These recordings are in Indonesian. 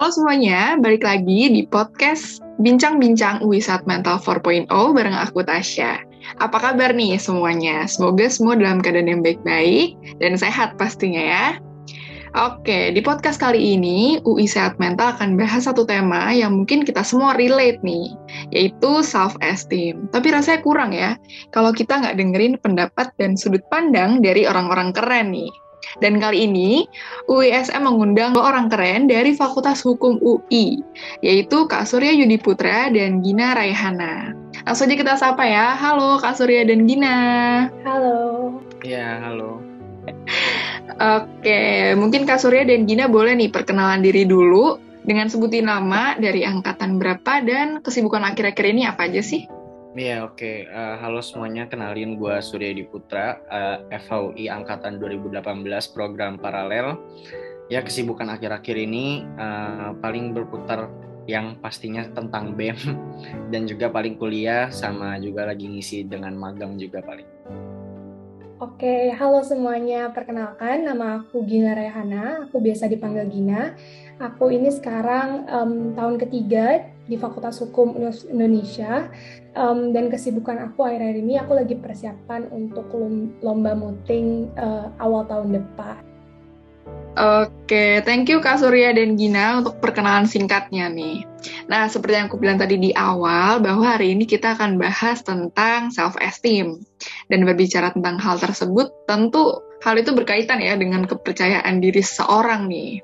Halo semuanya, balik lagi di podcast Bincang-Bincang Wisat Mental 4.0 bareng aku Tasya. Apa kabar nih semuanya? Semoga semua dalam keadaan yang baik-baik dan sehat pastinya ya. Oke, di podcast kali ini UI Sehat Mental akan bahas satu tema yang mungkin kita semua relate nih, yaitu self-esteem. Tapi rasanya kurang ya, kalau kita nggak dengerin pendapat dan sudut pandang dari orang-orang keren nih. Dan kali ini, UISM mengundang dua orang keren dari Fakultas Hukum UI, yaitu Kak Surya Yudi Putra dan Gina Raihana. Langsung aja kita sapa ya. Halo Kak Surya dan Gina. Halo. Iya, halo. Oke, mungkin Kak Surya dan Gina boleh nih perkenalan diri dulu dengan sebutin nama dari angkatan berapa dan kesibukan akhir-akhir ini apa aja sih? Iya oke, okay. uh, eh, halo semuanya, kenalin gue Surya Diputra, uh, eh, FHUI Angkatan 2018 program paralel. Ya kesibukan akhir-akhir ini uh, paling berputar yang pastinya tentang BEM dan juga paling kuliah sama juga lagi ngisi dengan magang juga paling. Oke, halo semuanya. Perkenalkan, nama aku Gina Rehana. Aku biasa dipanggil Gina. Aku ini sekarang um, tahun ketiga di Fakultas Hukum Indonesia. Um, dan kesibukan aku akhir-akhir ini, aku lagi persiapan untuk lomba muting uh, awal tahun depan. Oke, thank you Kak Surya dan Gina untuk perkenalan singkatnya nih. Nah, seperti yang aku bilang tadi di awal, bahwa hari ini kita akan bahas tentang self-esteem. Dan berbicara tentang hal tersebut, tentu hal itu berkaitan ya dengan kepercayaan diri seorang nih.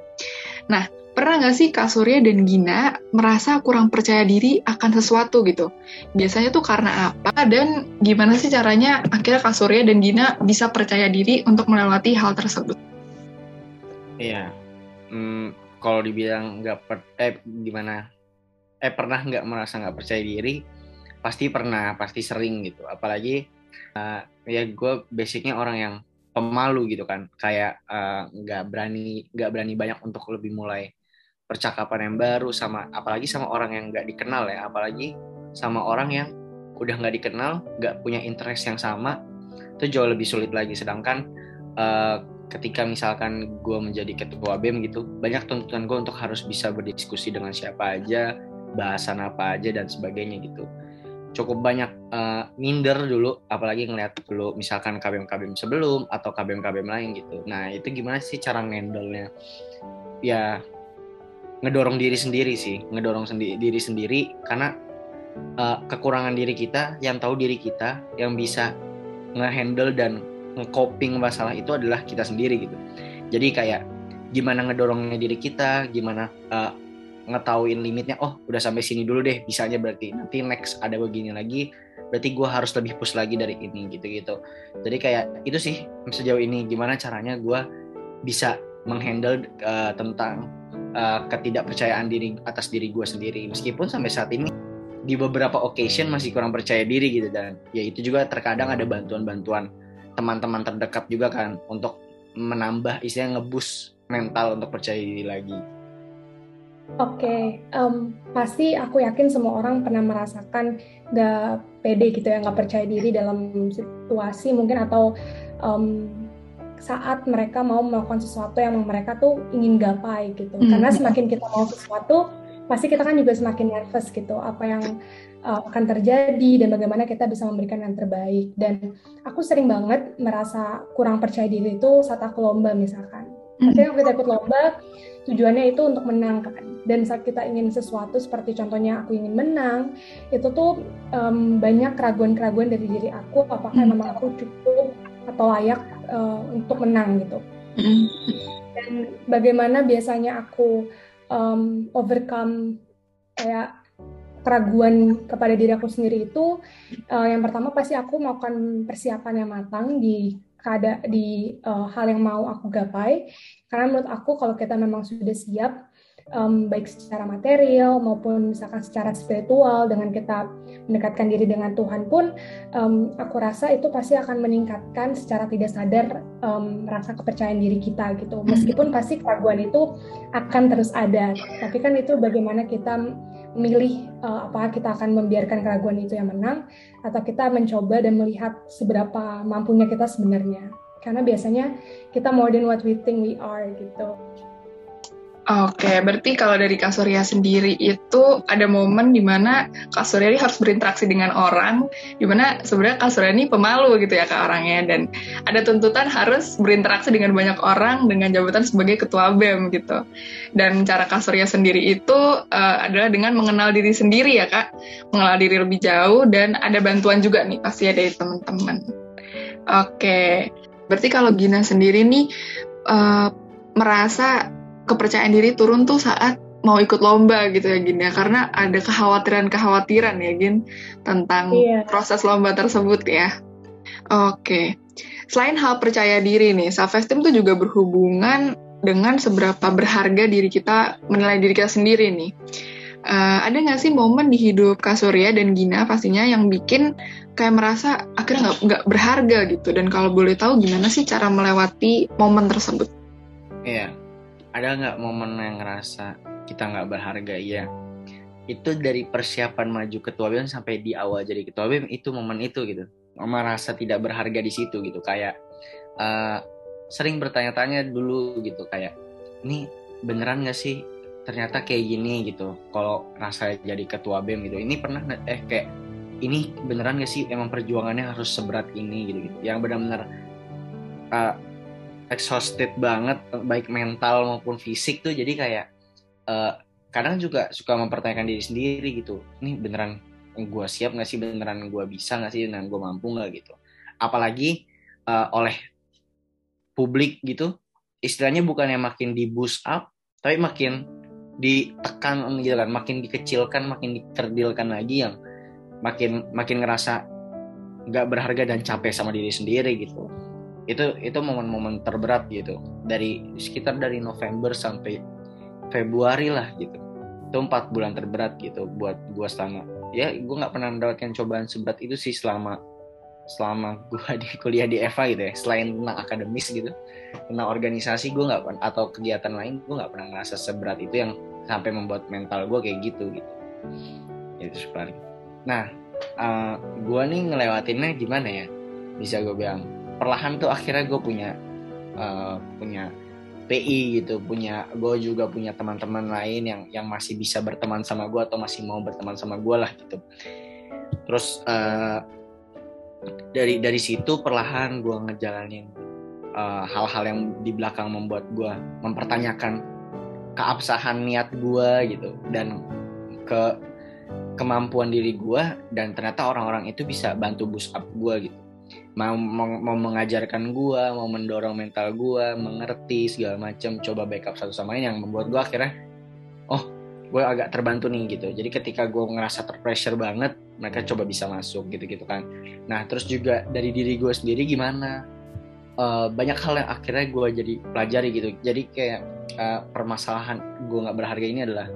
Nah, pernah nggak sih Kak Surya dan Gina merasa kurang percaya diri akan sesuatu gitu? Biasanya tuh karena apa? Dan gimana sih caranya akhirnya Kak Surya dan Gina bisa percaya diri untuk melewati hal tersebut? Iya. Hmm, kalau dibilang nggak per eh gimana? Eh pernah nggak merasa nggak percaya diri? Pasti pernah, pasti sering gitu. Apalagi uh, ya gue basicnya orang yang pemalu gitu kan. Kayak eh, nggak uh, berani nggak berani banyak untuk lebih mulai percakapan yang baru sama apalagi sama orang yang nggak dikenal ya. Apalagi sama orang yang udah nggak dikenal nggak punya interest yang sama itu jauh lebih sulit lagi. Sedangkan uh, ketika misalkan gue menjadi ketua BEM gitu banyak tuntutan gue untuk harus bisa berdiskusi dengan siapa aja bahasan apa aja dan sebagainya gitu. Cukup banyak uh, minder dulu apalagi ngeliat dulu misalkan KBM-KBM sebelum atau KBM-KBM lain gitu. Nah itu gimana sih cara ngendolnya ya ngedorong diri sendiri sih ngedorong sendi diri sendiri karena uh, kekurangan diri kita yang tahu diri kita yang bisa ngehandle dan ngecoping masalah itu adalah kita sendiri gitu. Jadi kayak gimana ngedorongnya diri kita gimana uh, ngetahuin limitnya oh udah sampai sini dulu deh bisa aja berarti nanti next ada begini lagi berarti gue harus lebih push lagi dari ini gitu gitu jadi kayak itu sih sejauh ini gimana caranya gue bisa menghandle uh, tentang uh, ketidakpercayaan diri atas diri gue sendiri meskipun sampai saat ini di beberapa occasion masih kurang percaya diri gitu dan ya itu juga terkadang ada bantuan-bantuan teman-teman terdekat juga kan untuk menambah istilah ngebus mental untuk percaya diri lagi. Oke, okay. um, pasti aku yakin semua orang pernah merasakan gak pede gitu ya, gak percaya diri dalam situasi mungkin atau um, saat mereka mau melakukan sesuatu yang mereka tuh ingin gapai gitu. Mm -hmm. Karena semakin kita mau sesuatu, pasti kita kan juga semakin nervous gitu. Apa yang uh, akan terjadi dan bagaimana kita bisa memberikan yang terbaik. Dan aku sering banget merasa kurang percaya diri itu saat aku lomba misalkan. Maksudnya kita ikut lomba, tujuannya itu untuk menang kan. Dan saat kita ingin sesuatu seperti contohnya aku ingin menang, itu tuh um, banyak keraguan-keraguan dari diri aku, apakah mm. memang aku cukup atau layak uh, untuk menang gitu. Dan bagaimana biasanya aku um, overcome kayak keraguan kepada diri aku sendiri itu uh, yang pertama pasti aku melakukan persiapan yang matang di kada di uh, hal yang mau aku gapai karena menurut aku kalau kita memang sudah siap um, baik secara material maupun misalkan secara spiritual dengan kita mendekatkan diri dengan Tuhan pun um, aku rasa itu pasti akan meningkatkan secara tidak sadar um, rasa kepercayaan diri kita gitu. Meskipun pasti keraguan itu akan terus ada tapi kan itu bagaimana kita memilih uh, apakah kita akan membiarkan keraguan itu yang menang atau kita mencoba dan melihat seberapa mampunya kita sebenarnya. Karena biasanya kita more than what we think we are gitu Oke, berarti kalau dari Kak Surya sendiri itu ada momen di mana Kak Surya ini harus berinteraksi dengan orang, di mana sebenarnya Kak Surya ini pemalu gitu ya Kak orangnya, dan ada tuntutan harus berinteraksi dengan banyak orang dengan jabatan sebagai ketua BEM gitu. Dan cara Kak Surya sendiri itu uh, adalah dengan mengenal diri sendiri ya Kak, mengenal diri lebih jauh, dan ada bantuan juga nih pasti dari teman-teman. Oke, berarti kalau Gina sendiri nih uh, merasa kepercayaan diri turun tuh saat mau ikut lomba gitu ya Gin ya karena ada kekhawatiran-kekhawatiran ya Gin tentang iya. proses lomba tersebut ya. Oke. Selain hal percaya diri nih, self esteem tuh juga berhubungan dengan seberapa berharga diri kita menilai diri kita sendiri nih. Uh, ada nggak sih momen di hidup Kak Surya dan Gina pastinya yang bikin kayak merasa akhirnya nggak berharga gitu dan kalau boleh tahu gimana sih cara melewati momen tersebut? Iya, ada nggak momen yang ngerasa kita nggak berharga? Iya. Itu dari persiapan maju ketua BEM sampai di awal jadi ketua BEM itu momen itu gitu. Merasa tidak berharga di situ gitu. Kayak uh, sering bertanya-tanya dulu gitu. Kayak ini beneran nggak sih? Ternyata kayak gini gitu. Kalau rasa jadi ketua BEM gitu. Ini pernah eh kayak ini beneran gak sih? Emang perjuangannya harus seberat ini gitu gitu yang benar-benar uh, exhausted banget baik mental maupun fisik tuh. Jadi kayak uh, kadang juga suka mempertanyakan diri sendiri gitu. Ini beneran gue siap nggak sih? Beneran gue bisa nggak sih? Dan gue mampu nggak gitu? Apalagi uh, oleh publik gitu. Istilahnya bukannya makin di boost up tapi makin ditekan gitu kan. Makin dikecilkan makin dikerdilkan lagi yang makin makin ngerasa nggak berharga dan capek sama diri sendiri gitu itu itu momen-momen terberat gitu. Dari sekitar dari November sampai Februari lah gitu. Itu empat bulan terberat gitu buat gue selama ya gue nggak pernah mendapatkan cobaan seberat itu sih selama selama gue di kuliah di Eva gitu ya. Selain tentang akademis gitu tentang organisasi gue nggak atau kegiatan lain gue nggak pernah ngerasa seberat itu yang sampai membuat mental gue kayak gitu gitu. Itu sebenarnya. Nah uh, eh, gue nih ngelewatinnya gimana ya? Bisa gue bilang perlahan tuh akhirnya gue punya uh, punya PI gitu punya gue juga punya teman-teman lain yang yang masih bisa berteman sama gue atau masih mau berteman sama gue lah gitu. Terus uh, dari dari situ perlahan gue ngejalanin eh, hal-hal uh, yang di belakang membuat gue mempertanyakan keabsahan niat gue gitu dan ke kemampuan diri gue dan ternyata orang-orang itu bisa bantu boost up gue gitu mau, mau, mengajarkan gue mau mendorong mental gue mengerti segala macam coba backup satu sama lain yang membuat gue akhirnya oh gue agak terbantu nih gitu. Jadi ketika gue ngerasa terpressure banget mereka coba bisa masuk gitu gitu kan. Nah terus juga dari diri gue sendiri gimana? Uh, banyak hal yang akhirnya gue jadi pelajari gitu. Jadi kayak uh, permasalahan gue nggak berharga ini adalah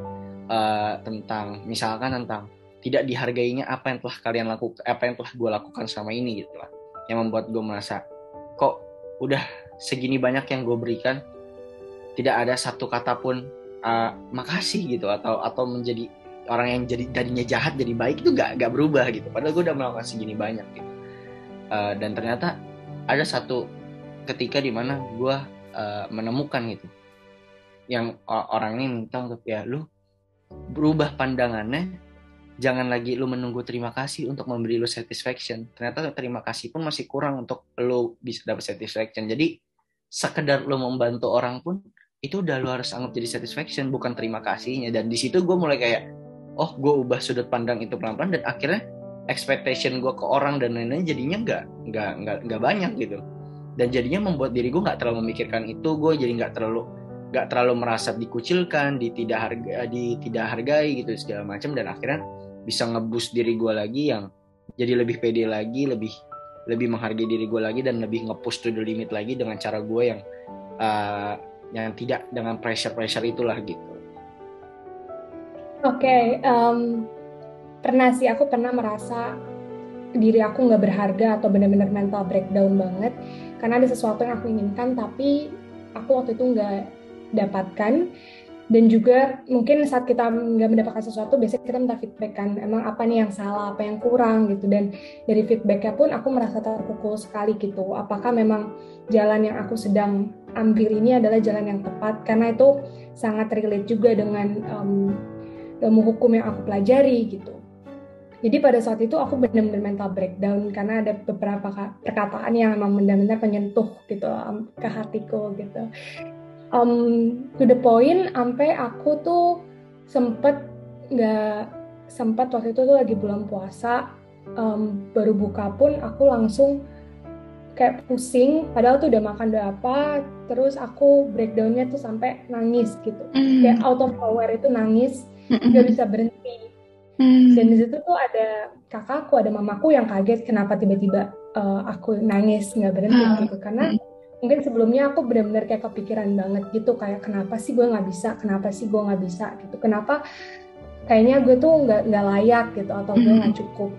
uh, tentang misalkan tentang tidak dihargainya apa yang telah kalian lakukan apa yang telah gue lakukan selama ini gitu lah yang membuat gue merasa kok udah segini banyak yang gue berikan? Tidak ada satu kata pun uh, makasih gitu. Atau atau menjadi orang yang jadi tadinya jahat jadi baik itu gak gak berubah gitu. Padahal gue udah melakukan segini banyak gitu. Uh, dan ternyata ada satu ketika di mana gue uh, menemukan gitu. Yang orang ini minta untuk ya lu berubah pandangannya jangan lagi lu menunggu terima kasih untuk memberi lu satisfaction. Ternyata terima kasih pun masih kurang untuk lu bisa dapat satisfaction. Jadi sekedar lu membantu orang pun itu udah lu harus anggap jadi satisfaction bukan terima kasihnya dan di situ gue mulai kayak oh gue ubah sudut pandang itu pelan pelan dan akhirnya expectation gue ke orang dan lain-lain jadinya nggak nggak nggak nggak banyak gitu dan jadinya membuat diri gue nggak terlalu memikirkan itu gue jadi nggak terlalu nggak terlalu merasa dikucilkan di tidak harga di tidak hargai gitu segala macam dan akhirnya bisa ngebus diri gue lagi yang jadi lebih pede lagi lebih lebih menghargai diri gue lagi dan lebih ngepush to the limit lagi dengan cara gue yang uh, yang tidak dengan pressure pressure itulah gitu. Oke, okay, um, pernah sih aku pernah merasa diri aku nggak berharga atau benar-benar mental breakdown banget karena ada sesuatu yang aku inginkan tapi aku waktu itu nggak dapatkan dan juga mungkin saat kita nggak mendapatkan sesuatu biasanya kita minta feedback kan emang apa nih yang salah? Apa yang kurang? gitu. Dan dari feedbacknya pun aku merasa terpukul sekali gitu. Apakah memang jalan yang aku sedang ambil ini adalah jalan yang tepat? Karena itu sangat relate juga dengan um, ilmu hukum yang aku pelajari gitu. Jadi pada saat itu aku benar-benar mental breakdown karena ada beberapa perkataan yang memang benar-benar menyentuh gitu ke hatiku gitu. Um, to the point sampai aku tuh sempet nggak sempat waktu itu tuh lagi bulan puasa um, baru buka pun aku langsung kayak pusing padahal tuh udah makan udah apa terus aku breakdownnya tuh sampai nangis gitu mm. kayak out of nowhere itu nangis nggak bisa berhenti mm. dan di situ tuh ada kakakku ada mamaku yang kaget kenapa tiba-tiba uh, aku nangis nggak berhenti mm. gitu karena mungkin sebelumnya aku benar-benar kayak kepikiran banget gitu kayak kenapa sih gue nggak bisa kenapa sih gue nggak bisa gitu. Kenapa kayaknya gue tuh nggak nggak layak gitu atau gue nggak cukup.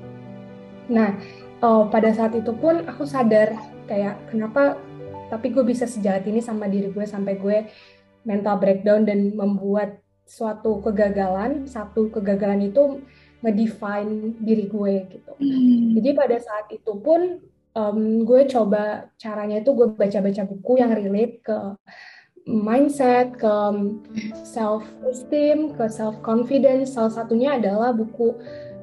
Nah uh, pada saat itu pun aku sadar kayak kenapa tapi gue bisa sejahat ini sama diri gue sampai gue mental breakdown dan membuat suatu kegagalan. Satu kegagalan itu ngedefine diri gue gitu. Hmm. jadi pada saat itu pun um, gue coba caranya itu gue baca-baca buku yang relate ke mindset, ke self esteem, ke self confidence. Salah satunya adalah buku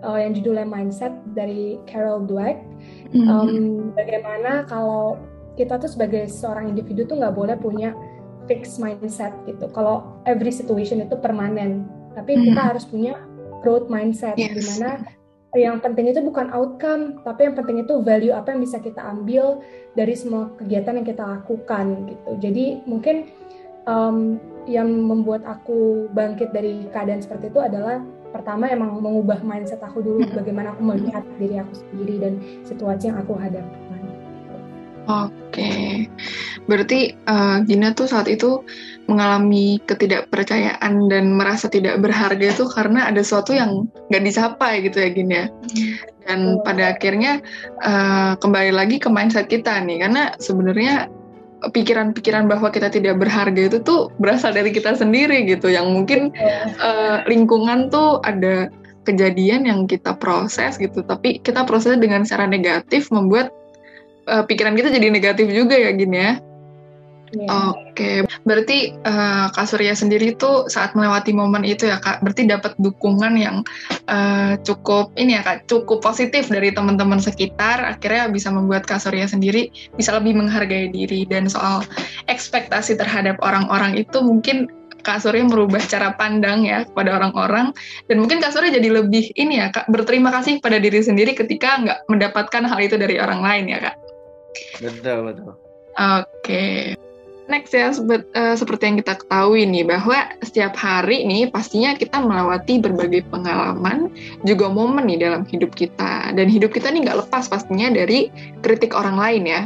uh, yang judulnya Mindset dari Carol Dweck um, mm-hmm. bagaimana kalau kita tuh sebagai seorang individu tuh nggak boleh punya fixed mindset gitu. Kalau every situation itu permanen, tapi mm-hmm. kita harus punya growth mindset yes. di mana yang penting itu bukan outcome, tapi yang penting itu value apa yang bisa kita ambil dari semua kegiatan yang kita lakukan gitu. Jadi mungkin um, yang membuat aku bangkit dari keadaan seperti itu adalah pertama emang mengubah mindset aku dulu bagaimana aku melihat diri aku sendiri dan situasi yang aku hadapi. Oke, berarti uh, Gina tuh saat itu mengalami ketidakpercayaan dan merasa tidak berharga itu karena ada sesuatu yang nggak dicapai gitu ya Gina. Dan pada akhirnya uh, kembali lagi ke mindset kita nih, karena sebenarnya pikiran-pikiran bahwa kita tidak berharga itu tuh berasal dari kita sendiri gitu. Yang mungkin uh, lingkungan tuh ada kejadian yang kita proses gitu. Tapi kita proses dengan cara negatif membuat uh, pikiran kita jadi negatif juga ya gini ya Yeah. Oke, okay. berarti uh, Kak Surya sendiri tuh saat melewati momen itu ya Kak, berarti dapat dukungan yang uh, cukup ini ya Kak, cukup positif dari teman-teman sekitar, akhirnya bisa membuat Kak Surya sendiri bisa lebih menghargai diri dan soal ekspektasi terhadap orang-orang itu mungkin Kak Surya merubah cara pandang ya kepada orang-orang dan mungkin Kak Surya jadi lebih ini ya Kak, berterima kasih pada diri sendiri ketika nggak mendapatkan hal itu dari orang lain ya Kak. Betul betul. Oke. Okay. Next ya, sebet, uh, seperti yang kita ketahui nih, bahwa setiap hari nih pastinya kita melewati berbagai pengalaman, juga momen nih dalam hidup kita. Dan hidup kita nih nggak lepas pastinya dari kritik orang lain ya.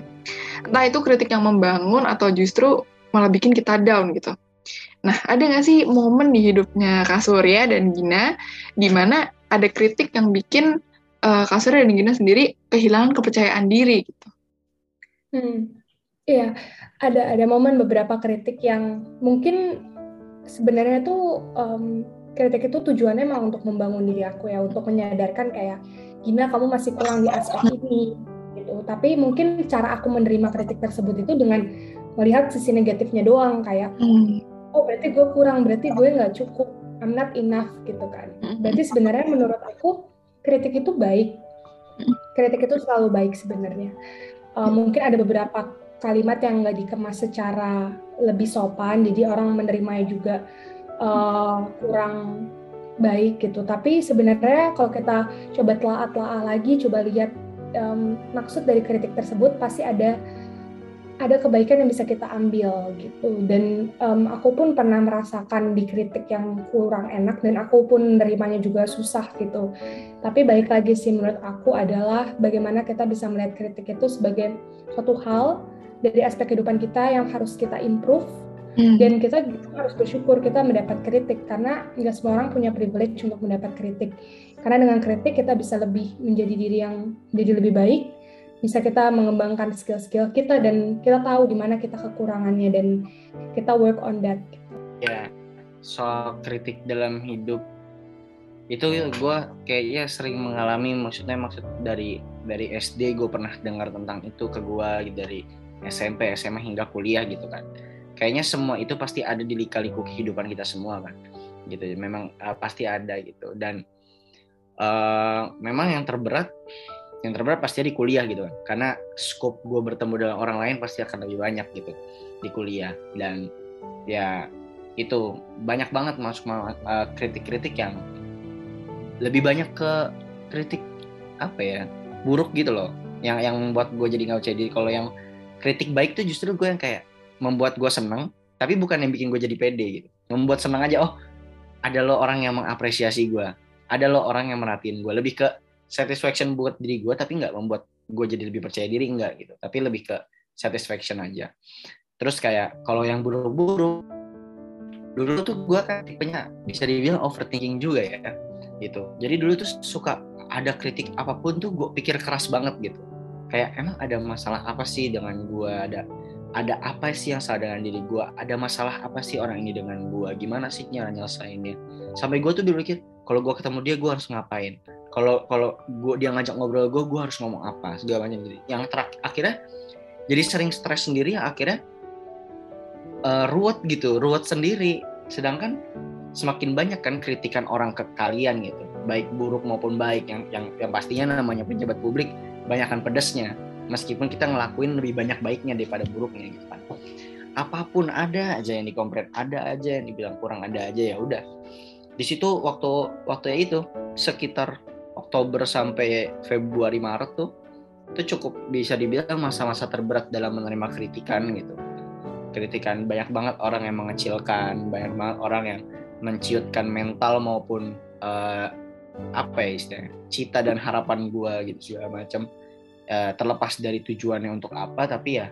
Entah itu kritik yang membangun atau justru malah bikin kita down gitu. Nah, ada nggak sih momen di hidupnya Kak Surya dan Gina, di mana ada kritik yang bikin uh, Kak Surya dan Gina sendiri kehilangan kepercayaan diri gitu? Hmm, iya ada ada momen beberapa kritik yang mungkin sebenarnya tuh um, kritik itu tujuannya memang untuk membangun diri aku ya untuk menyadarkan kayak Gina kamu masih kurang di aspek ini gitu tapi mungkin cara aku menerima kritik tersebut itu dengan melihat sisi negatifnya doang kayak hmm. oh berarti gue kurang berarti gue nggak cukup I'm not enough gitu kan hmm. berarti sebenarnya menurut aku kritik itu baik hmm. kritik itu selalu baik sebenarnya uh, mungkin ada beberapa kalimat yang nggak dikemas secara lebih sopan jadi orang menerimanya juga uh, kurang baik gitu. Tapi sebenarnya kalau kita coba telah-telah lagi coba lihat um, maksud dari kritik tersebut pasti ada ada kebaikan yang bisa kita ambil gitu. Dan um, aku pun pernah merasakan dikritik yang kurang enak dan aku pun menerimanya juga susah gitu. Tapi baik lagi sih menurut aku adalah bagaimana kita bisa melihat kritik itu sebagai suatu hal dari aspek kehidupan kita yang harus kita improve. Hmm. dan kita harus bersyukur kita mendapat kritik karena nggak semua orang punya privilege untuk mendapat kritik. Karena dengan kritik kita bisa lebih menjadi diri yang menjadi lebih baik bisa kita mengembangkan skill-skill kita dan kita tahu di mana kita kekurangannya dan kita work on that. Ya, soal kritik dalam hidup itu gue kayaknya sering mengalami maksudnya maksud dari dari SD gue pernah dengar tentang itu ke gue dari SMP SMA hingga kuliah gitu kan. Kayaknya semua itu pasti ada di lika-liku kehidupan kita semua kan gitu. Memang uh, pasti ada gitu. Dan uh, memang yang terberat yang terberat pasti di kuliah gitu kan. Karena scope gue bertemu dengan orang lain pasti akan lebih banyak gitu di kuliah. Dan ya itu banyak banget masuk uh, kritik-kritik yang lebih banyak ke kritik apa ya buruk gitu loh. Yang yang membuat gue jadi nggak diri. Kalau yang kritik baik tuh justru gue yang kayak membuat gue seneng tapi bukan yang bikin gue jadi pede gitu. Membuat senang aja oh ada lo orang yang mengapresiasi gue ada lo orang yang merhatiin gue lebih ke satisfaction buat diri gue tapi nggak membuat gue jadi lebih percaya diri enggak gitu. Tapi lebih ke satisfaction aja. Terus kayak kalau yang buruk-buruk dulu tuh gue kan tipenya bisa dibilang overthinking juga ya gitu. Jadi dulu tuh suka ada kritik apa pun tuh gue pikir keras banget gitu. Kayak emang ada masalah apa sih dengan gue ada ada apa sih yang salah dengan diri gue ada masalah apa sih orang ini dengan gue gimana sih cara nyelesainnya? Sampai gue tuh mikir kalau gue ketemu dia gue harus ngapain? Kalau kalau gue dia ngajak ngobrol gue gue harus ngomong apa? Segala macam gitu. Yang terakhir akhirnya jadi sering stres sendiri ya akhirnya uh, ruwet gitu ruwet sendiri. Sedangkan semakin banyak kan kritikan orang ke kalian gitu. Baik buruk maupun baik yang yang yang pastinya namanya pejabat publik banyakkan pedesnya meskipun kita ngelakuin lebih banyak baiknya daripada buruknya gitu kan. Apa pun ada aja yang dikompret ada aja yang dibilang kurang ada aja ya udah. Di situ waktu waktu ya itu sekitar Oktober sampai Februari Maret tuh itu cukup bisa dibilang masa-masa terberat dalam menerima kritikan gitu. Kritikan banyak banget orang yang mengecilkan banyak banget orang yang menciutkan mental maupun uh, apa ya istilahnya cita dan harapan gue gitu segala macam uh, terlepas dari tujuannya untuk apa tapi ya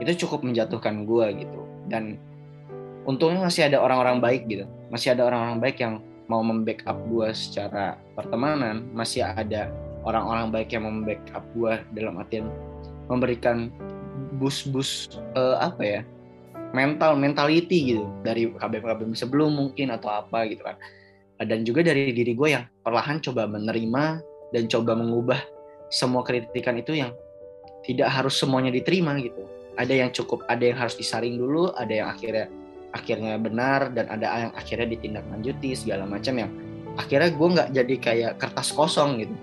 itu cukup menjatuhkan gue gitu. Dan untungnya masih ada orang-orang baik gitu. Masih ada orang-orang baik yang mau membackup gue secara pertemanan. Masih ada orang-orang baik yang membackup gue dalam artian memberikan bus-bus uh, apa ya mental mentality gitu dari KBM-KBM sebelum mungkin atau apa gitu kan. Dan juga dari diri gue yang perlahan coba menerima dan coba mengubah semua kritikan itu yang tidak harus semuanya diterima gitu. Ada yang cukup ada yang harus disaring dulu ada yang akhirnya akhirnya benar dan ada yang akhirnya ditindaklanjuti segala macam yang akhirnya gue nggak jadi kayak kertas kosong gitu.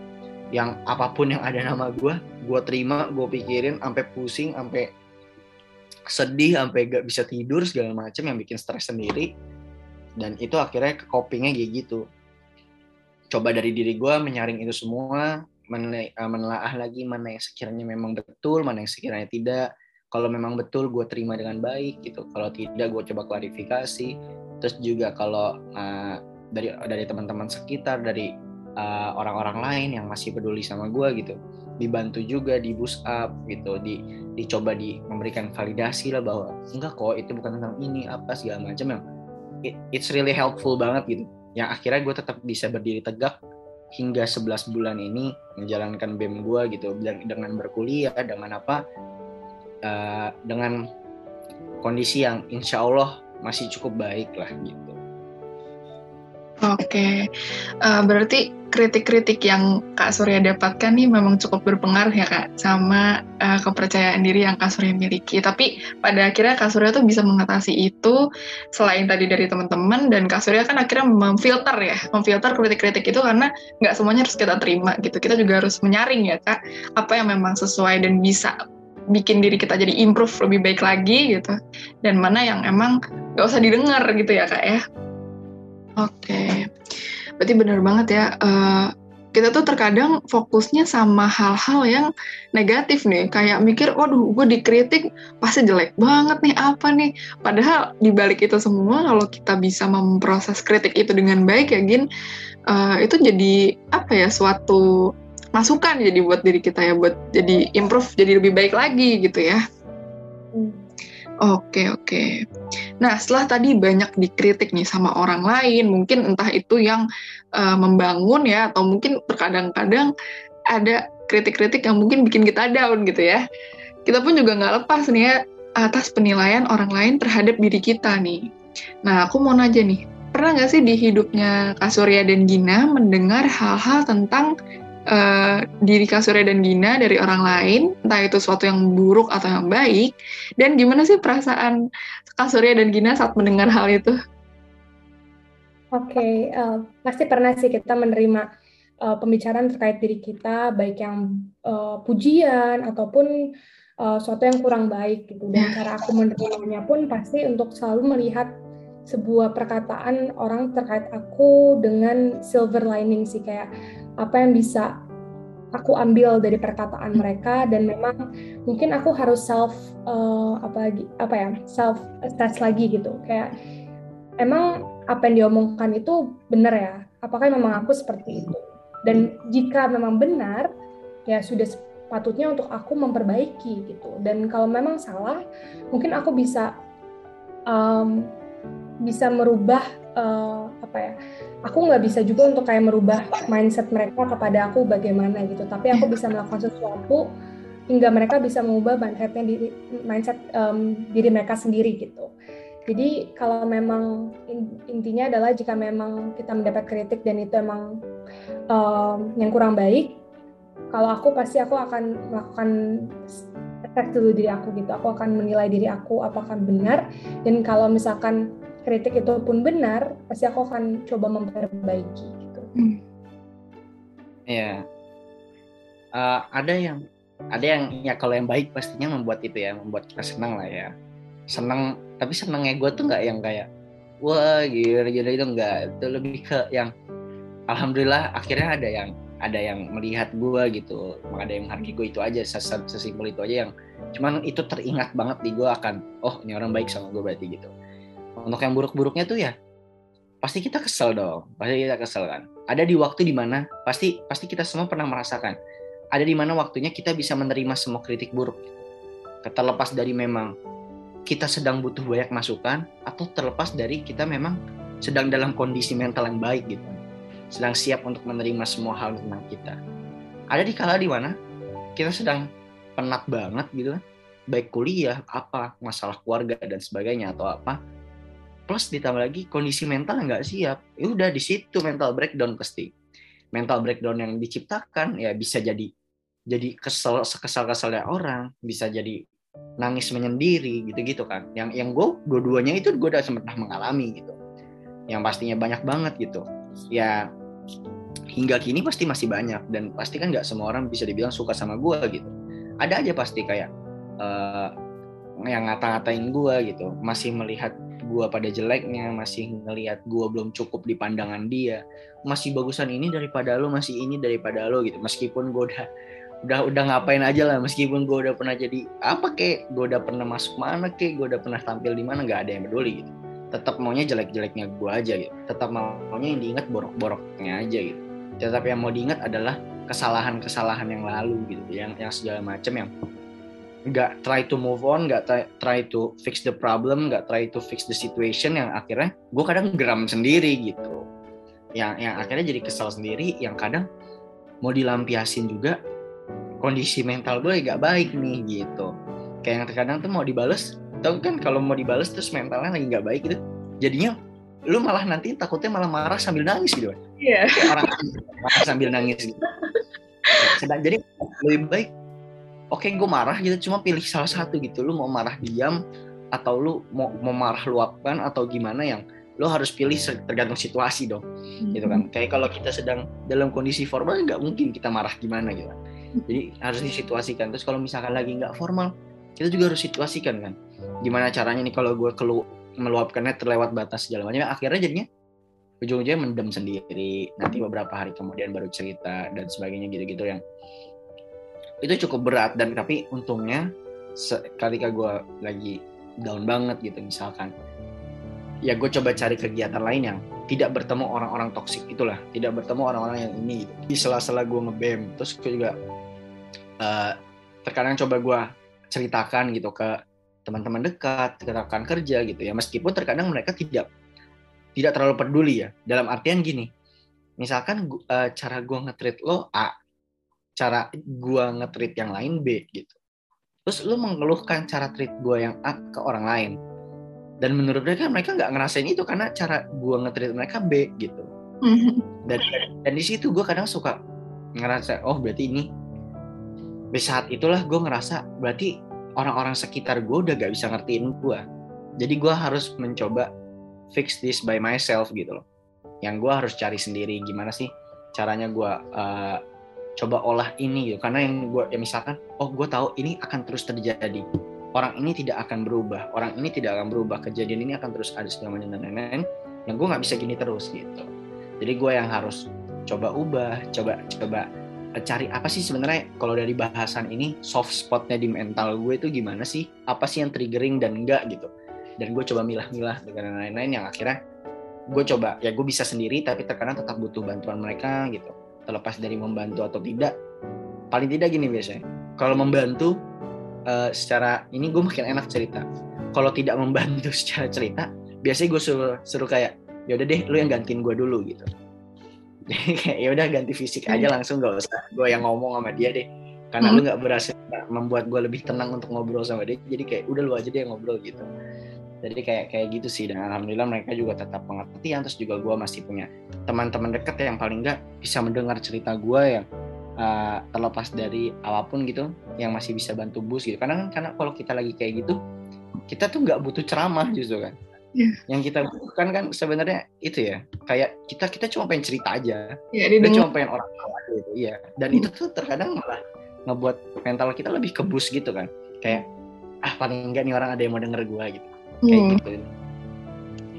Yang apa pun yang ada nama gue gue terima gue pikirin sampai pusing sampai sedih sampai gak bisa tidur segala macam yang bikin stres sendiri. Dan itu akhirnya ke copingnya kayak gitu. Coba dari diri gue menyaring itu semua menelaah lagi mana yang sekiranya memang betul mana yang sekiranya tidak. Kalau memang betul gue terima dengan baik gitu. Kalau tidak gue coba klarifikasi. Terus juga kalau uh, dari dari teman-teman sekitar dari eh, orang-orang uh, lain yang masih peduli sama gue gitu dibantu juga di boost up gitu di dicoba di memberikan validasi lah bahwa enggak kok itu bukan tentang ini apa segala macam yang it, it's really helpful banget gitu. Yang akhirnya gue tetap bisa berdiri tegak hingga 11 bulan ini menjalankan BEM gue gitu dengan berkuliah dengan apa uh, dengan kondisi yang insya Allah masih cukup baik lah gitu. Oke, uh, berarti kritik-kritik yang Kak Surya dapatkan nih memang cukup berpengaruh ya Kak sama uh, kepercayaan diri yang Kak Surya miliki. Tapi pada akhirnya Kak Surya tuh bisa mengatasi itu selain tadi dari teman-teman dan Kak Surya kan akhirnya memfilter ya, memfilter kritik-kritik itu karena nggak semuanya harus kita terima gitu. Kita juga harus menyaring ya Kak apa yang memang sesuai dan bisa bikin diri kita jadi improve lebih baik lagi gitu dan mana yang emang gak usah didengar gitu ya kak ya oke okay. berarti benar banget ya uh, kita tuh terkadang fokusnya sama hal-hal yang negatif nih kayak mikir waduh gue dikritik pasti jelek banget nih apa nih padahal dibalik itu semua kalau kita bisa memproses kritik itu dengan baik ya Gin uh, itu jadi apa ya suatu masukan jadi buat diri kita ya buat jadi improve jadi lebih baik lagi gitu ya. Hmm. Oke oke. Nah setelah tadi banyak dikritik nih sama orang lain, mungkin entah itu yang uh, membangun ya, atau mungkin terkadang-kadang ada kritik-kritik yang mungkin bikin kita down gitu ya. Kita pun juga nggak lepas nih ya atas penilaian orang lain terhadap diri kita nih. Nah aku mau nanya nih, pernah nggak sih di hidupnya Kak Surya dan Gina mendengar hal-hal tentang uh, diri Kak Surya dan Gina dari orang lain, entah itu sesuatu yang buruk atau yang baik, dan gimana sih perasaan Kak Surya dan Gina saat mendengar hal itu? Oke, okay, uh, pasti pernah sih kita menerima uh, pembicaraan terkait diri kita, baik yang uh, pujian ataupun uh, sesuatu yang kurang baik gitu. Dan cara aku menerimanya pun pasti untuk selalu melihat sebuah perkataan orang terkait aku dengan silver lining sih kayak apa yang bisa aku ambil dari perkataan mereka dan memang mungkin aku harus self uh, apa lagi apa ya self assess lagi gitu. Kayak emang apa yang diomongkan itu benar ya? Apakah memang aku seperti itu? Dan jika memang benar ya sudah sepatutnya untuk aku memperbaiki gitu. Dan kalau memang salah mungkin aku bisa um, bisa merubah uh, apa ya aku nggak bisa juga untuk kayak merubah mindset mereka kepada aku bagaimana gitu. Tapi aku bisa melakukan sesuatu hingga mereka bisa mengubah mindsetnya diri mindset um, diri mereka sendiri gitu. Jadi kalau memang intinya adalah jika memang kita mendapat kritik dan itu emang um, yang kurang baik kalau aku pasti aku akan melakukan tes dulu diri aku gitu. Aku akan menilai diri aku apakah benar. Dan kalau misalkan kritik itu pun benar, pasti aku akan coba memperbaiki gitu. Hmm. Ya, uh, ada yang ada yang ya kalau yang baik pastinya membuat itu ya, membuat kita senang lah ya. Senang, tapi senangnya gue tuh nggak yang kayak wah gila gila itu enggak, itu lebih ke yang alhamdulillah akhirnya ada yang ada yang melihat gue gitu, ada yang menghargai gue itu aja, sesimpel itu aja yang cuman itu teringat banget di gue akan oh ini orang baik sama gue berarti gitu untuk yang buruk-buruknya tuh ya pasti kita kesel dong. Pasti kita kesel kan. Ada di waktu di mana pasti pasti kita semua pernah merasakan. Ada di mana waktunya kita bisa menerima semua kritik buruk. Terlepas dari memang kita sedang butuh banyak masukan atau terlepas dari kita memang sedang dalam kondisi mental yang baik gitu. Sedang siap untuk menerima semua hal tentang kita. Ada di kala di mana kita sedang penat banget gitu kan. Baik kuliah apa masalah keluarga dan sebagainya atau apa plus ditambah lagi kondisi mental nggak siap. Ya udah di situ mental breakdown pasti. Mental breakdown yang diciptakan ya bisa jadi jadi kesel sekesal kesalnya orang bisa jadi nangis menyendiri gitu-gitu kan. Yang yang gue dua-duanya itu gue udah pernah mengalami gitu. Yang pastinya banyak banget gitu. Ya hingga kini pasti masih banyak dan pasti kan nggak semua orang bisa dibilang suka sama gue gitu. Ada aja pasti kayak uh, yang ngata-ngatain gue gitu. Masih melihat gue pada jeleknya masih ngelihat gue belum cukup di pandangan dia masih bagusan ini daripada lo masih ini daripada lo gitu. Meskipun gue udah udah udah ngapain aja lah meskipun gue udah pernah jadi apa kek gue udah pernah masuk mana kek gue udah pernah tampil di mana nggak ada yang peduli gitu. Tetap maunya jelek-jeleknya gue aja gitu. Tetap maunya yang diingat borok-boroknya aja gitu. Tetap yang mau diingat adalah kesalahan-kesalahan yang lalu gitu. Yang yang segala macam yang nggak try to move on, nggak try, try to fix the problem, nggak try to fix the situation yang akhirnya gue kadang geram sendiri gitu. Yang yang akhirnya jadi kesal sendiri, yang kadang mau dilampiasin juga kondisi mental gue gak baik nih gitu. Kayak yang terkadang tuh mau dibales, tau kan kalau mau dibales terus mentalnya lagi nggak baik gitu, jadinya lu malah nanti takutnya malah marah sambil nangis gitu Iya. Yeah. Orang marah sambil nangis gitu. Sedang jadi lebih baik oke okay, gue marah gitu cuma pilih salah satu gitu. Lu mau marah diam atau lu mau mau marah luapkan atau gimana yang lo harus pilih tergantung situasi dong hmm. gitu kan. Kayak kalau kita sedang dalam kondisi formal nggak mungkin kita marah gimana gitu. Jadi harus disituasikan. Terus kalau misalkan lagi nggak formal kita juga harus situasikan kan. Gimana caranya nih kalau gue kelu meluapkannya terlewat batas segala macam akhirnya jadinya ujung-ujungnya mendem sendiri. Nanti beberapa hari kemudian baru cerita dan sebagainya gitu-gitu yang itu cukup berat dan tapi untungnya ketika gue lagi down banget gitu misalkan. Ya gue coba cari kegiatan lain yang tidak bertemu orang-orang toksik itulah. Tidak bertemu orang-orang yang ini gitu. di sela-sela gue ngebem terus gue juga uh, terkadang coba gue ceritakan gitu ke teman-teman dekat ke kerja gitu ya. Meskipun terkadang mereka tidak tidak terlalu peduli ya. Dalam artian gini misalkan uh, cara gue ngetrit lo A cara gua nge-treat yang lain B gitu. Terus lu mengeluhkan cara treat gua yang A ke orang lain. Dan menurut mereka mereka nggak ngerasain itu karena cara gua nge-treat mereka B gitu. Dan dan di situ gua kadang suka ngerasa oh berarti ini di saat itulah gue ngerasa berarti orang-orang sekitar gue udah gak bisa ngertiin gue jadi gue harus mencoba fix this by myself gitu loh yang gue harus cari sendiri gimana sih caranya gue uh, coba olah ini gitu. Karena yang gue ya misalkan oh gue tahu ini akan terus terjadi. Orang ini tidak akan berubah. Orang ini tidak akan berubah. Kejadian ini akan terus ada segala macam dan lain-lain. Yang gue nggak bisa gini terus gitu. Jadi gue yang harus coba ubah coba coba eh, cari apa sih sebenarnya kalau dari bahasan ini soft spotnya di mental gue itu gimana sih? Apa sih yang triggering dan enggak gitu? Dan gue coba milah-milah dengan lain-lain yang akhirnya gue coba ya gue bisa sendiri tapi terkadang tetap butuh bantuan mereka gitu terlepas dari membantu atau tidak paling tidak gini biasanya. Kalau membantu uh, secara ini gue makin enak cerita. Kalau tidak membantu secara cerita biasanya gue suruh suruh kayak ya udah deh lu yang gantiin gue dulu gitu. Kayak ya udah ganti fisik aja langsung gak usah gue yang ngomong sama dia deh. Karena hmm. lu nggak berhasil membuat gue lebih tenang untuk ngobrol sama dia jadi kayak udah lu aja deh yang ngobrol gitu jadi kayak kayak gitu sih. Dan alhamdulillah mereka juga tetap pengertian. Terus juga gue masih punya teman-teman deket yang paling nggak bisa mendengar cerita gue yang uh, terlepas dari apa pun gitu yang masih bisa bantu bus gitu. Karena kan karena kalau kita lagi kayak gitu kita tuh nggak butuh ceramah justru kan. Yeah. yang kita butuhkan kan sebenarnya itu ya kayak kita kita cuma pengen cerita aja. Yeah, kita cuma pengen orang tahu aja gitu iya. Dan itu tuh terkadang malah ngebuat mental kita lebih kebus gitu kan. Kayak ah paling enggak nih orang ada yang mau denger gue gitu kayak hmm. gitu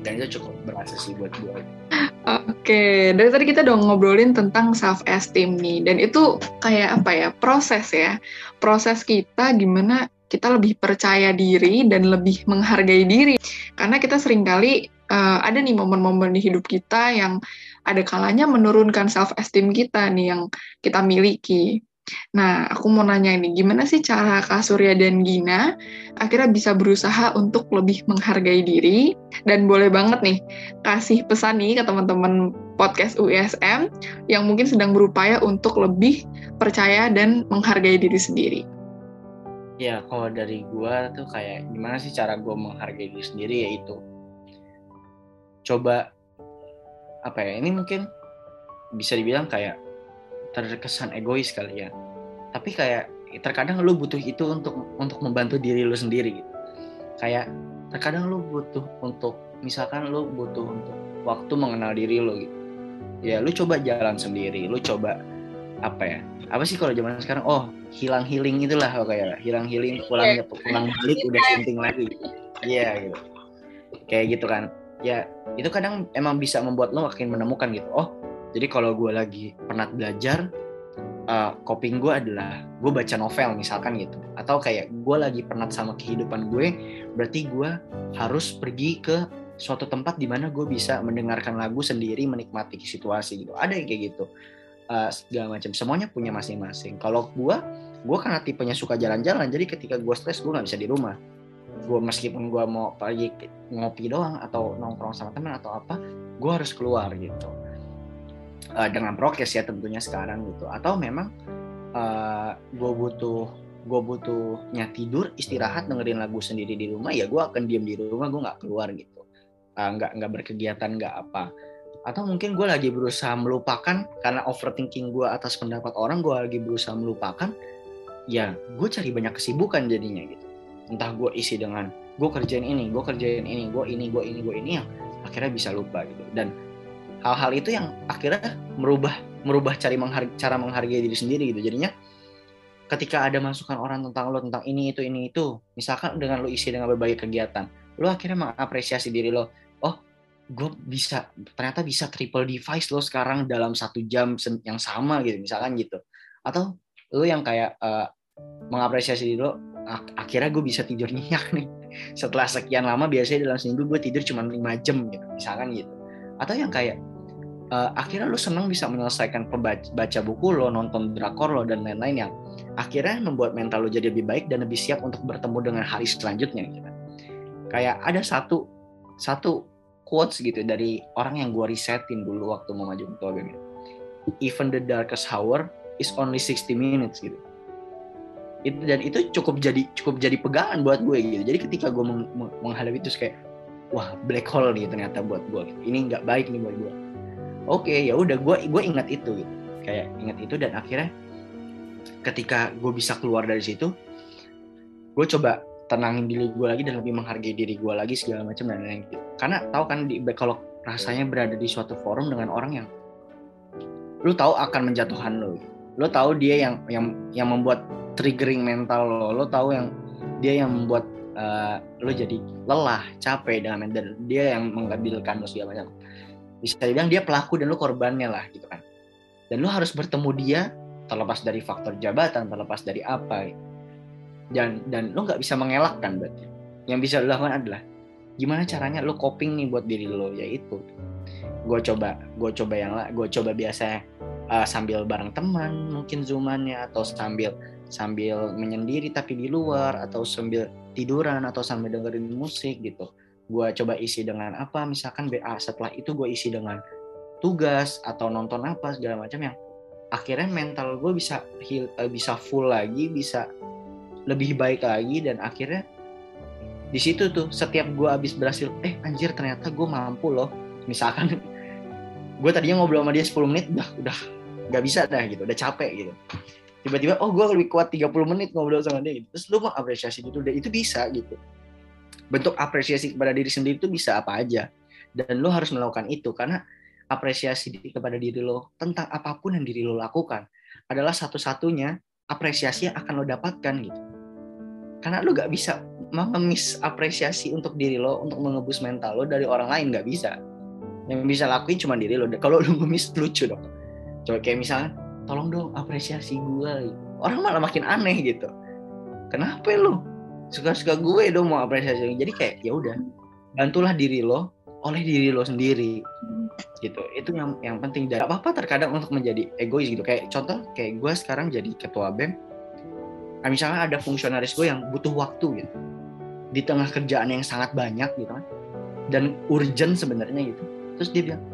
dan itu cukup berhasil sih buat gue Oke, dari tadi kita udah ngobrolin tentang self esteem nih, dan itu kayak apa ya proses ya, proses kita gimana kita lebih percaya diri dan lebih menghargai diri, karena kita sering kali uh, ada nih momen-momen di hidup kita yang ada kalanya menurunkan self esteem kita nih yang kita miliki. Nah, aku mau nanya ini, gimana sih cara Kak Surya dan Gina akhirnya bisa berusaha untuk lebih menghargai diri? Dan boleh banget nih, kasih pesan nih ke teman-teman podcast UISM yang mungkin sedang berupaya untuk lebih percaya dan menghargai diri sendiri. Ya, kalau dari gue tuh kayak gimana sih cara gue menghargai diri sendiri yaitu coba apa ya ini mungkin bisa dibilang kayak terkesan egois kali ya. Tapi kayak terkadang lu butuh itu untuk untuk membantu diri lu sendiri gitu. Kayak terkadang lu butuh untuk misalkan lu butuh untuk waktu mengenal diri lu gitu. Ya lu coba jalan sendiri lu coba apa ya? Apa sih kalau zaman sekarang? Oh hilang healing itulah oh kayak hilang healing pulang iya. pulang balik udah sinting lagi. Iya yeah, gitu. Kayak gitu kan. Ya itu kadang emang bisa membuat lo makin menemukan gitu. Oh jadi kalau gue lagi penat belajar, uh, coping gue adalah gue baca novel misalkan gitu. Atau kayak gue lagi penat sama kehidupan gue, berarti gue harus pergi ke suatu tempat di mana gue bisa mendengarkan lagu sendiri, menikmati situasi gitu. Ada yang kayak gitu. Uh, segala macam. Semuanya punya masing-masing. Kalau gue, gue karena tipenya suka jalan-jalan, jadi ketika gue stres gue nggak bisa di rumah gue meskipun gue mau pergi ngopi doang atau nongkrong sama teman atau apa gue harus keluar gitu uh, dengan prokes ya tentunya sekarang gitu. Atau memang uh, eh, gue butuh gue butuhnya tidur istirahat dengerin lagu sendiri di rumah ya gue akan diem di rumah gue nggak keluar gitu. Uh, nggak nggak berkegiatan nggak apa. Atau mungkin gue lagi berusaha melupakan karena overthinking gue atas pendapat orang gue lagi berusaha melupakan ya gue cari banyak kesibukan jadinya gitu. Entah gue isi dengan gue kerjain ini gue kerjain ini gue ini gue ini gue ini yang akhirnya bisa lupa gitu. Dan hal-hal itu yang akhirnya merubah merubah cari menghargai, cara menghargai diri sendiri gitu. Jadinya ketika ada masukan orang tentang lo tentang ini itu ini itu misalkan dengan lo isi dengan berbagai kegiatan lo akhirnya mengapresiasi diri lo oh gue bisa ternyata bisa triple device lo sekarang dalam satu jam yang sama gitu misalkan gitu. Atau lo yang kayak uh, mengapresiasi diri lo akhirnya gue bisa tidur nyenyak nih. Setelah sekian lama biasanya dalam seminggu gue tidur cuma lima jam gitu misalkan gitu. Atau yang kayak uh, akhirnya lu senang bisa menyelesaikan pembaca, baca buku lo, nonton drakor lo dan lain-lain yang akhirnya membuat mental lo jadi lebih baik dan lebih siap untuk bertemu dengan hari selanjutnya gitu. Kayak ada satu satu quotes gitu dari orang yang gue risetin dulu waktu mau maju ketua BEM. Even the darkest hour is only 60 minutes gitu. Itu dan itu cukup jadi cukup jadi pegangan buat gue gitu. Jadi ketika gue meng menghadapi itu kayak wah black hole nih ternyata buat gue. Gitu. Ini nggak baik nih buat gue oke okay, ya udah gue gue ingat itu gitu. Kayak inget itu dan akhirnya ketika gue bisa keluar dari situ gue coba tenangin diri gue lagi dan lebih menghargai diri gue lagi segala macam dan lain-lain gitu. Karena tahu kan di, kalau rasanya berada di suatu forum dengan orang yang lu tahu akan menjatuhkan lo lo tahu dia yang yang yang membuat triggering mental lo lo tahu yang dia yang membuat uh, lo jadi lelah capek dengan dan dia yang mengambilkan lo segala macam bisa dibilang dia pelaku dan lo korbannya lah gitu kan. Dan lo harus bertemu dia terlepas dari faktor jabatan terlepas dari apa dan dan lo nggak bisa mengelakkan berarti. Yang bisa lo lakukan adalah gimana caranya lo coping nih buat diri lo yaitu gue coba gue coba yang lah gue coba biasa uh, sambil bareng teman mungkin zoomannya atau sambil sambil menyendiri tapi di luar atau sambil tiduran atau sambil dengerin musik gitu gue coba isi dengan apa misalkan BA setelah itu gue isi dengan tugas atau nonton apa segala macam yang akhirnya mental gue bisa heal, eh, bisa full lagi bisa lebih baik lagi dan akhirnya di situ tuh setiap gue habis berhasil eh anjir ternyata gue mampu loh. Misalkan gue tadinya ngobrol sama dia 10 menit udah udah nggak bisa dah gitu udah capek gitu. Tiba-tiba oh gue lebih kuat 30 menit ngobrol sama dia gitu. terus lu mau apresiasi gitu udah itu bisa gitu bentuk apresiasi kepada diri sendiri itu bisa apa aja. Dan lo harus melakukan itu karena apresiasi kepada diri lo tentang apa pun yang diri lo lakukan adalah satu-satunya apresiasi yang akan lo dapatkan gitu. Karena lo gak bisa mengemis apresiasi untuk diri lo untuk mengebus mental lo dari orang lain gak bisa. Yang bisa lakuin cuma diri lo. Kalau lo ngemis lucu dong. Coba kayak misalnya tolong dong apresiasi gue orang malah makin aneh gitu. Kenapa lo suka-suka gue dong mau apresiasi. Jadi kayak ya udah bantulah diri lo oleh diri lo sendiri. Gitu. Itu yang yang penting. Dan apa apa terkadang untuk menjadi egois gitu. Kayak contoh kayak gue sekarang jadi ketua bem. Nah, misalnya ada fungsionaris gue yang butuh waktu gitu. Di tengah kerjaan yang sangat banyak gitu kan. Dan urgent sebenarnya gitu. Terus dia bilang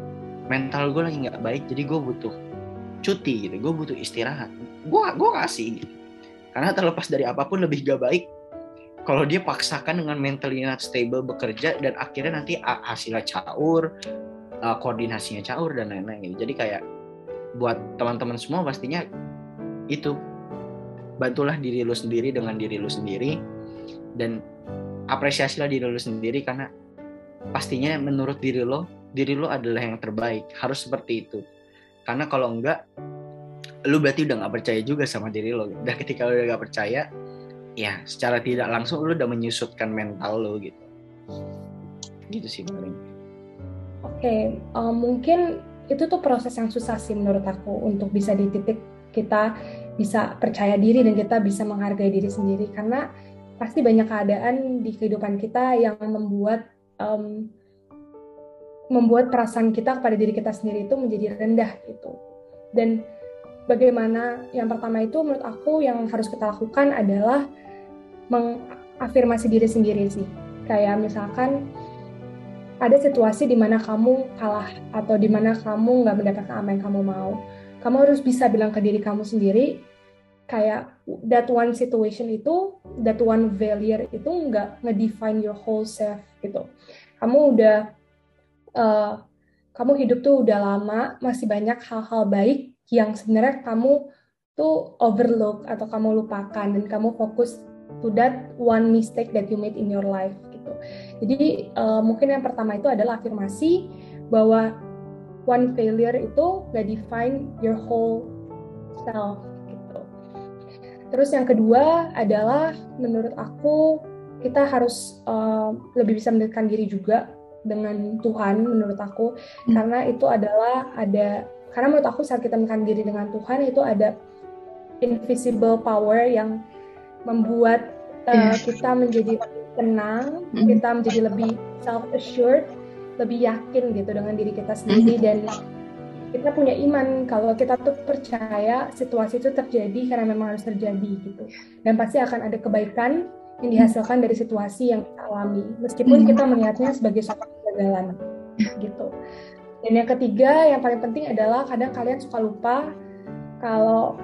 mental gue lagi nggak baik jadi gue butuh cuti gitu. Gue butuh istirahat. Gue gue kasih gitu. Karena terlepas dari apa pun lebih gak baik kalau dia paksakan dengan mentally not stable bekerja dan akhirnya nanti hasilnya caur uh, koordinasinya caur dan lain-lain gitu. Jadi kayak buat teman-teman semua pastinya itu. Bantulah diri lu sendiri dengan diri lu sendiri dan apresiasilah diri lu sendiri karena pastinya menurut diri lo diri lo adalah yang terbaik. Harus seperti itu. Karena kalau enggak lu berarti udah nggak percaya juga sama diri lo. Dan ketika lu udah gak percaya ya secara tidak langsung lu udah menyusutkan mental lo gitu. Gitu sih paling. Oke okay, um, mungkin itu tuh proses yang susah sih menurut aku untuk bisa di titik kita bisa percaya diri dan kita bisa menghargai diri sendiri. Karena pasti banyak keadaan di kehidupan kita yang membuat um, membuat perasaan kita kepada diri kita sendiri itu menjadi rendah gitu. Dan bagaimana yang pertama itu menurut aku yang harus kita lakukan adalah mengafirmasi diri sendiri sih. Kayak misalkan ada situasi di mana kamu kalah atau di mana kamu nggak mendapatkan apa yang kamu mau. Kamu harus bisa bilang ke diri kamu sendiri kayak that one situation itu, that one failure itu nggak ngedefine your whole self gitu. Kamu udah uh, kamu hidup tuh udah lama, masih banyak hal-hal baik yang sebenarnya kamu tuh overlook atau kamu lupakan dan kamu fokus to that one mistake that you made in your life gitu. Jadi uh, mungkin yang pertama itu adalah afirmasi bahwa one failure itu gak define your whole self gitu. Terus yang kedua adalah menurut aku kita harus uh, lebih bisa mendekatkan diri juga dengan Tuhan menurut aku hmm. karena itu adalah ada karena menurut aku saat kita menekan diri dengan Tuhan itu ada invisible power yang membuat uh, kita menjadi tenang, mm. kita menjadi lebih self assured, lebih yakin gitu dengan diri kita sendiri. Mm. dan kita punya iman kalau kita tuh percaya situasi itu terjadi karena memang harus terjadi gitu. Dan pasti akan ada kebaikan yang dihasilkan dari situasi yang kita alami. Meskipun kita melihatnya sebagai suatu kegagalan gitu dan yang ketiga yang paling penting adalah kadang kalian suka lupa kalau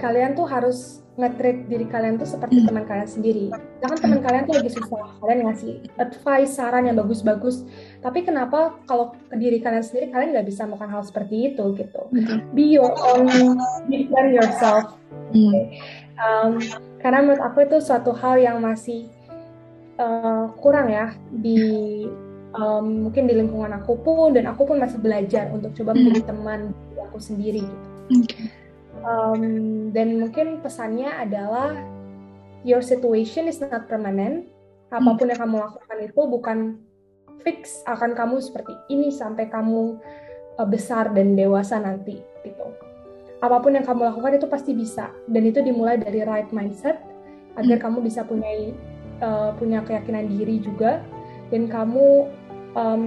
kalian tuh harus nge-treat diri kalian tuh seperti hmm. teman kalian sendiri. Jangan teman kalian tuh lagi susah, kalian ngasih advice, saran yang bagus-bagus. Tapi kenapa kalau ke diri kalian sendiri kalian nggak bisa melakukan hal seperti itu gitu? Hmm. Be your own, defend yourself. Hmm. Um, karena menurut aku itu suatu hal yang masih uh, kurang ya di um, mungkin di lingkungan aku pun dan aku pun masih belajar untuk coba menjadi hmm. teman aku sendiri gitu. Okay um, dan mungkin pesannya adalah your situation is not permanent. Apa pun yang kamu lakukan itu bukan fix akan kamu seperti ini sampai kamu uh, besar dan dewasa nanti gitu. Apa pun yang kamu lakukan itu pasti bisa dan itu dimulai dari right mindset agar kamu bisa punya uh, punya keyakinan diri juga dan kamu um,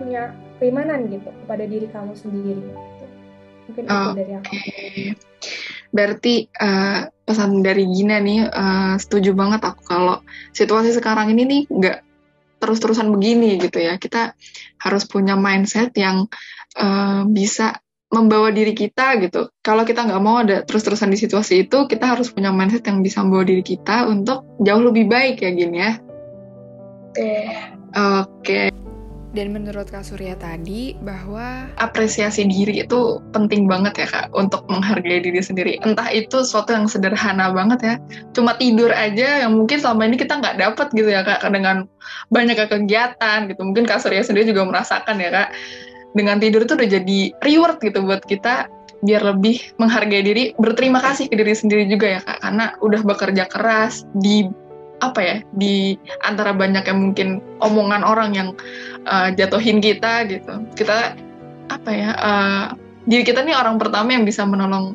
punya keimanan gitu kepada diri kamu sendiri. Mungkin oh, itu dari aku. berarti uh, pesan dari Gina nih uh, setuju banget aku kalau situasi sekarang ini nih nggak terus-terusan begini gitu ya. Kita harus punya mindset yang uh, bisa membawa diri kita gitu. Kalau kita nggak mau ada terus-terusan di situasi itu, kita harus punya mindset yang bisa membawa diri kita untuk jauh lebih baik ya gini ya. Oke. Okay. Dan menurut Kak Surya tadi bahwa apresiasi diri itu penting banget ya Kak untuk menghargai diri sendiri. Entah itu sesuatu yang sederhana banget ya, cuma tidur aja yang mungkin selama ini kita nggak dapat gitu ya Kak dengan banyak kegiatan gitu. Mungkin Kak Surya sendiri juga merasakan ya Kak dengan tidur itu udah jadi reward gitu buat kita biar lebih menghargai diri, berterima kasih ke diri sendiri juga ya Kak karena udah bekerja keras di apa ya di antara banyak yang mungkin omongan orang yang uh, jatuhin kita gitu. Kita apa ya uh, diri kita nih orang pertama yang bisa menolong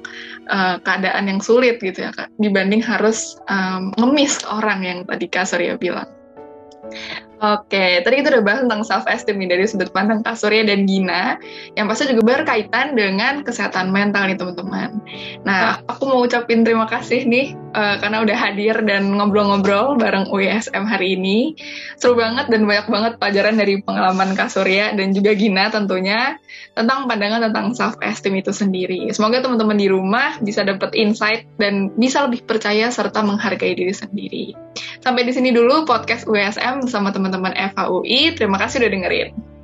uh, keadaan yang sulit gitu ya kak dibanding harus um, ngemis orang yang tadi kak Surya bilang Oke, tadi kita udah bahas tentang self esteem nih dari sudut pandang Kak Surya dan Gina, yang pasti juga berkaitan dengan kesehatan mental nih teman-teman. Nah, aku mau ucapin terima kasih nih uh, karena udah hadir dan ngobrol-ngobrol bareng UISM hari ini. Seru banget dan banyak banget pelajaran dari pengalaman Kak Surya dan juga Gina tentunya tentang pandangan tentang self esteem itu sendiri. Semoga teman-teman di rumah bisa dapat insight dan bisa lebih percaya serta menghargai diri sendiri. Sampai di sini dulu podcast UISM bersama teman teman-teman FHUI. Terima kasih udah dengerin.